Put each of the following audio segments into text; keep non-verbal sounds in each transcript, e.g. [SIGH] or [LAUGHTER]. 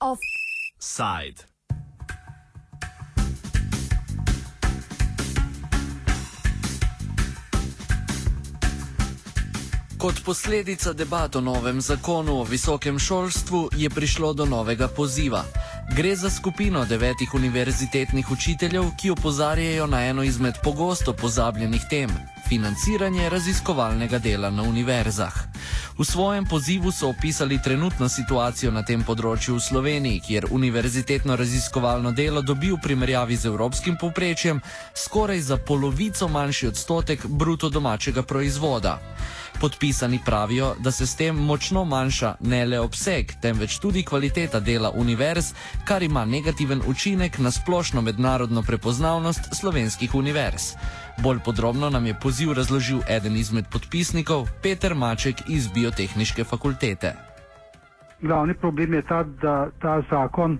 Offside. Kot posledica debat o novem zakonu o visokem šolstvu je prišlo do novega poziva. Gre za skupino devetih univerzitetnih učiteljev, ki opozarjajo na eno izmed pogosto pozabljenih tem: financiranje raziskovalnega dela na univerzah. V svojem pozivu so opisali trenutno situacijo na tem področju v Sloveniji, kjer univerzitetno raziskovalno delo dobi v primerjavi z evropskim povprečjem skoraj za polovico manjši odstotek bruto domačega proizvoda. Podpisani pravijo, da se s tem močno manjša ne le obseg, temveč tudi kvaliteta dela univerz, kar ima negativen učinek na splošno mednarodno prepoznavnost slovenskih univerz. Bolj podrobno nam je poziv razložil eden izmed podpisnikov, Peter Maček iz Biotehnične fakultete. Glavni problem je ta, da ta zakon,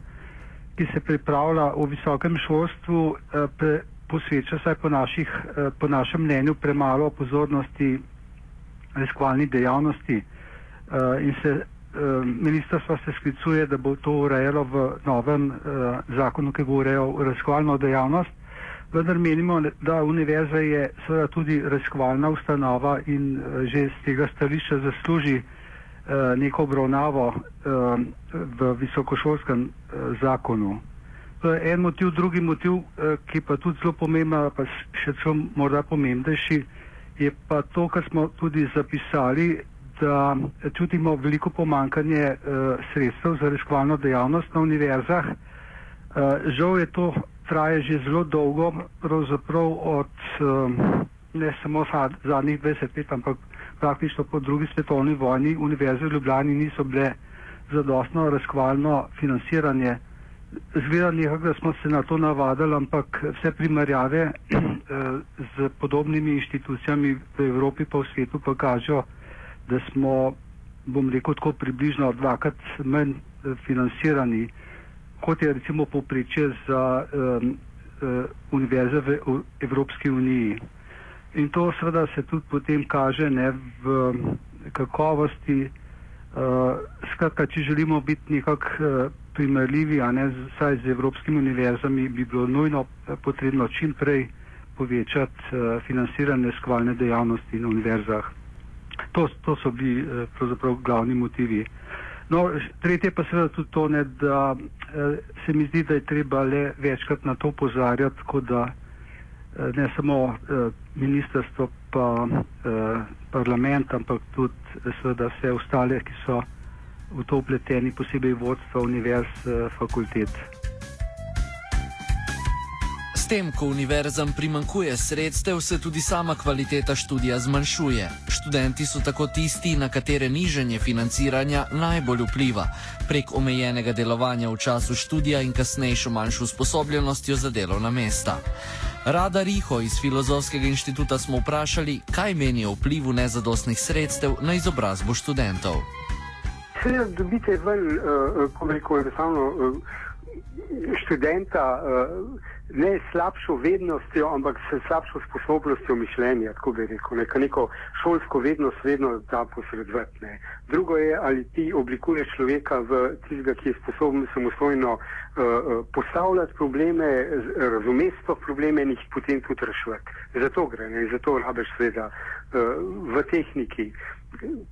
ki se pripravlja v visokem šolstvu, eh, posveča, vsaj po, naših, eh, po našem mnenju, premalo pozornosti raziskovalni dejavnosti uh, in se ministrstvo se sklicuje, da bo to urejalo v novem uh, zakonu, ki bo urejal raziskovalno dejavnost. Vendar menimo, da univerza je seveda tudi raziskovalna ustanova in uh, že z tega stališča zasluži uh, neko obravnavo uh, v visokošolskem zakonu. En motiv, drugi motiv, ki pa tudi zelo pomemben, pa še celo morda pomembnejši, je pa to, kar smo tudi zapisali, da čutimo veliko pomankanje sredstev za raziskovalno dejavnost na univerzah. Žal je to traje že zelo dolgo, pravzaprav od um, ne samo zadnjih 20 let, ampak praktično po drugi svetovni vojni univerze v Ljubljani niso bile zadostno raziskovalno financiranje. Zgleda nekako, da smo se na to navadili, ampak vse primerjave [CLEARS THROAT] eh, z podobnimi inštitucijami v Evropi pa v svetu pa kažejo, da smo, bom rekel, tako približno dvakrat manj eh, financirani, kot je recimo poprečje za um, uh, univerze v, Evropski uniji. In to seveda se tudi potem kaže ne, v kakovosti. Uh, skratka, če želimo biti nekako uh, primerljivi, a ne vsaj z evropskimi univerzami, bi bilo nujno potrebno čim prej povečati uh, financiranje skvalne dejavnosti na univerzah. To, to so bili uh, pravzaprav glavni motivi. No, tretje pa seveda tudi to, ne, da uh, se mi zdi, da je treba le večkrat na to pozarjati, tako da uh, ne samo uh, ministrstvo pa parlament, ampak tudi seveda vse ostale, ki so v to upleteni, posebej vodstva univerz, eh, fakultet. S tem, ko univerzam primankuje sredstev, se tudi sama kvaliteta študija zmanjšuje. Študenti so tako tisti, na katere niženje financiranja najbolj vpliva, prek omejenega delovanja v času študija in kasnejšo manjšo usposobljenostjo za delovna mesta. Rada Riho iz Filozofskega inštituta smo vprašali, kaj meni o vplivu nezadostnih sredstev na izobrazbo študentov. Seveda dobite ven, uh, ko reko, enostavno uh, študenta uh, ne slabšo vednostjo, ampak s slabšo sposobnostjo mišljenja, tako bi rekel, neka neko šolsko vednost vedno da posredovati. Drugo je, ali ti oblikuješ človeka v tistega, ki je sposoben samostojno uh, postavljati probleme, razumeti to probleme in jih potem tudi reševati. Zato gre, ne? zato rabiš seveda uh, v tehniki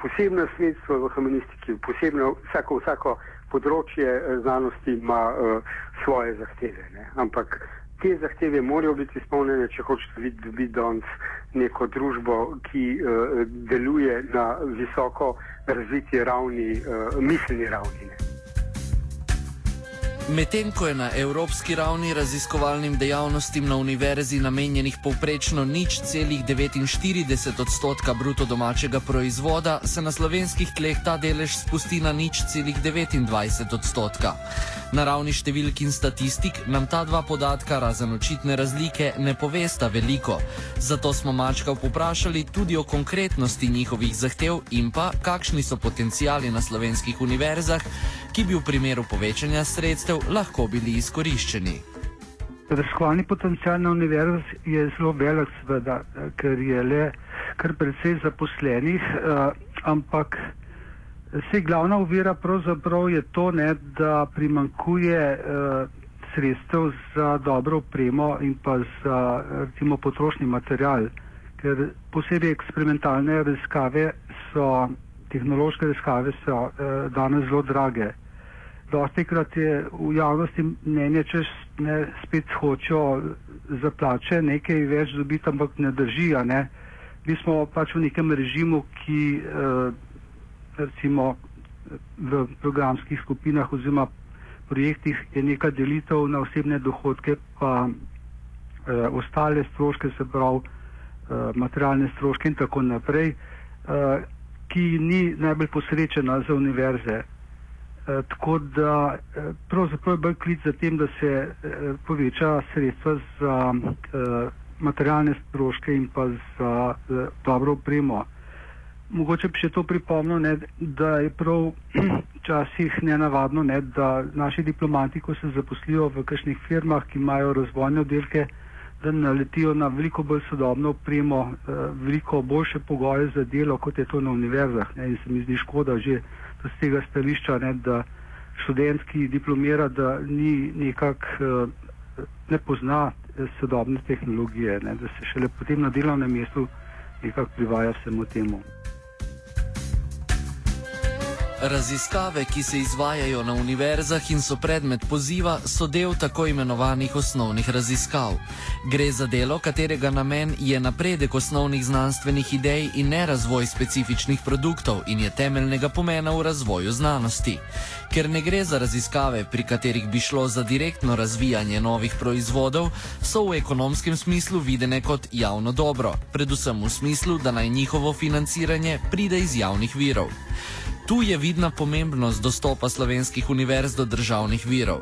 posebna sredstva v humanistiki, posebno vsako, vsako področje znanosti ima uh, svoje zahteve. Ne? Ampak te zahteve morajo biti izpolnjene, če hočete videti, da bi danes neko družbo, ki uh, deluje na visoko razviti ravni, uh, miselni ravni. Ne? Medtem ko je na evropski ravni raziskovalnim dejavnostim na univerzi namenjenih povprečno nič celih 49 odstotka bruto domačega proizvoda, se na slovenskih tleh ta delež spusti na nič celih 29 odstotka. Na ravni številk in statistik nam ta dva podatka razen očitne razlike ne povesta veliko. Zato smo Mačka poprašali tudi o konkretnosti njihovih zahtev in pa kakšni so potencijali na slovenskih univerzah, ki bi v primeru povečanja sredstev lahko bili izkoriščeni. Raziskovalni potencial na univerzi je zelo velik, seveda, ker je le kar precej zaposlenih, uh, ampak vse glavna uvira pravzaprav je to, ne, da primankuje uh, sredstev za dobro opremo in pa za recimo potrošni material, ker posebej eksperimentalne raziskave so, tehnološke raziskave so uh, danes zelo drage. Dosti krat je v javnosti mnenje, če ne spet hočejo za plače nekaj več dobiti, ampak ne drži. Ne? Mi smo pač v nekem režimu, ki eh, recimo v programskih skupinah oziroma projektih je neka delitev na osebne dohodke, pa eh, ostale stroške, se pravi eh, materialne stroške in tako naprej, eh, ki ni najbolj posrečena za univerze. Eh, tako da eh, pravzaprav je bolj klic za tem, da se eh, poveča sredstva za materialne stroške in pa za dobro opremo. Mogoče bi še to pripomnil, ne, da je prav [CLEARS THROAT] včasih nenavadno, ne, da naši diplomati, ko se zaposlijo v kakšnih firmah, ki imajo razvojne oddelke, da naletijo na veliko bolj sodobno opremo, veliko boljše pogoje za delo, kot je to na univerzah. Ne, in se mi zdi škoda že z tega stališča, ne, da študent, ki diplomira, da ni nekak, eh, ne pozna eh, sodobne tehnologije, ne, da se šele potem na delovnem mestu nekako privaja vsemu temu. Raziskave, ki se izvajajo na univerzah in so predmet poziva, so del tako imenovanih osnovnih raziskav. Gre za delo, katerega namen je napredek osnovnih znanstvenih idej in ne razvoj specifičnih produktov in je temeljnega pomena v razvoju znanosti. Ker ne gre za raziskave, pri katerih bi šlo za direktno razvijanje novih proizvodov, so v ekonomskem smislu videne kot javno dobro, predvsem v smislu, da naj njihovo financiranje pride iz javnih virov. Tu je vidna pomembnost dostopa slovenskih univerz do državnih virov.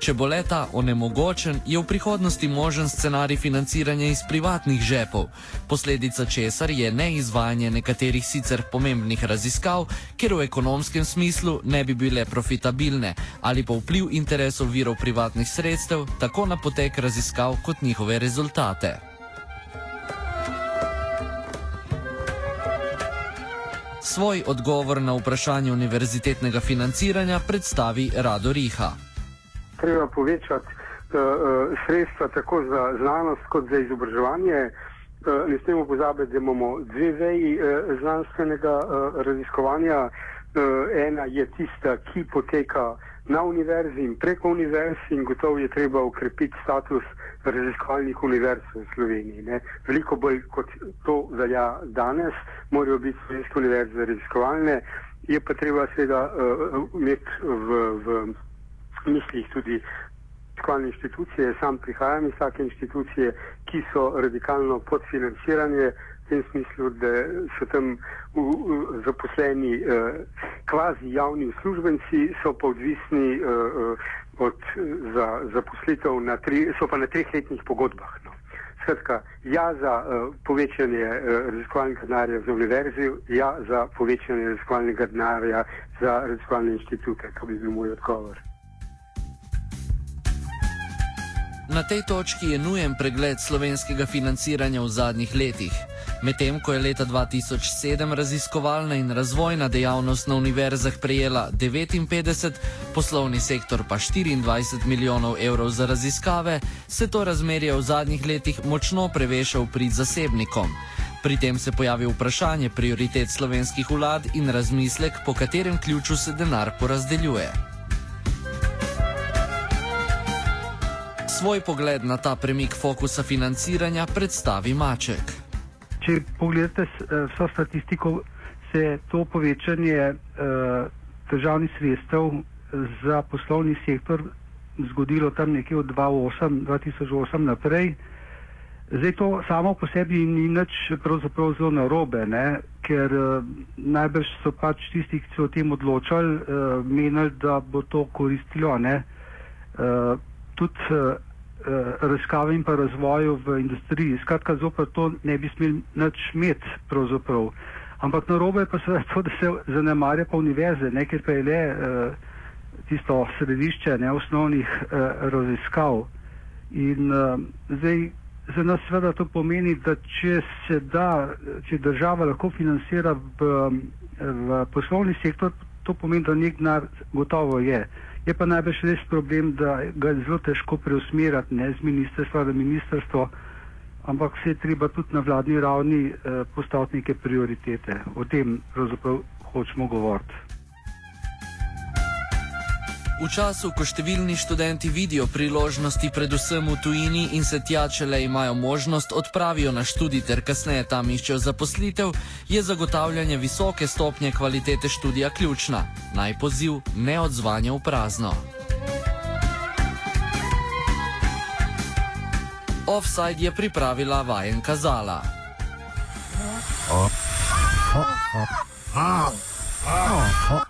Če bo leta onemogočen, je v prihodnosti možen scenarij financiranja iz privatnih žepov, posledica česar je neizvajanje nekaterih sicer pomembnih raziskav, ker v ekonomskem smislu ne bi bile profitabilne ali pa vpliv interesov virov privatnih sredstev tako na potek raziskav kot njihove rezultate. Svoj odgovor na vprašanje univerzitetnega financiranja predstavi Rado Riha. Treba povečati uh, sredstva tako za znanost kot za izobraževanje. Uh, ne smemo pozabiti, da imamo dve veji uh, znanstvenega uh, raziskovanja. Uh, ena je tista, ki poteka na univerzi in preko univerz in gotovo je treba ukrepiti status raziskovalnih univerz v Sloveniji. Ne. Veliko bolj kot to velja danes, morajo biti slovenske univerze raziskovalne, je pa treba seveda uh, imeti v, v mislih tudi raziskovalne inštitucije. Sam prihajam iz take inštitucije, ki so radikalno podfinancirane tem smislu, da so tam v, v, zaposleni eh, kvazi javni uslužbenci, so pa odvisni eh, od zaposlitev, so pa na treh letnih pogodbah. No. Skratka, ja za uh, povečanje uh, raziskovalnega denarja za univerzi, ja za povečanje raziskovalnega denarja za raziskovalne inštitute. To bi bil moj odgovor. Na tej točki je nujen pregled slovenskega financiranja v zadnjih letih. Medtem ko je leta 2007 raziskovalna in razvojna dejavnost na univerzah prejela 59, poslovni sektor pa 24 milijonov evrov za raziskave, se to razmerje v zadnjih letih močno preveša v prid zasebnikom. Pri tem se pojavi vprašanje prioritet slovenskih vlad in razmislek, po katerem ključu se denar porazdeljuje. Svoj pogled na ta premik fokusa financiranja predstavi Maček. Če pogledate eh, vso statistiko, se to povečanje uh, državnih sredstev za poslovni sektor zgodilo tam nekje od 2008, 2008 naprej. Zdaj to samo po sebi ni nič pravzaprav zelo narobe, ne? ker uh, najbrž so pač tisti, ki so o tem odločali, uh, menili, da bo to koristilo. Uh, tudi uh, Eh, raziskavi in pa razvoju v industriji. Skratka, zopet to ne bi smeli nič imeti pravzaprav. Ampak narobe je pa seveda to, da se zanemarja pa univerze, ne, ker pa je le uh, tisto središče ne, osnovnih uh, raziskav. In uh, zdaj za nas seveda to pomeni, da če se da, če država lahko financira v, v poslovni sektor, to pomeni, da nek denar gotovo je. Je pa najbrž res problem, da ga je zelo težko preusmerjati ne z ministrstva na ministrstvo, ampak se je treba tudi na vladni ravni eh, postaviti neke prioritete. O tem pravzaprav hočemo govoriti. V času, ko številni študenti vidijo priložnosti predvsem v tujini in se tja, če le imajo možnost, odpravijo na študij ter kasneje tam iščejo zaposlitev, je zagotavljanje visoke stopnje kvalitete študija ključna. Naj poziv ne odzvanja v prazno. Offside je pripravila vajen kazala. Oh. Oh. Oh. Oh. Oh.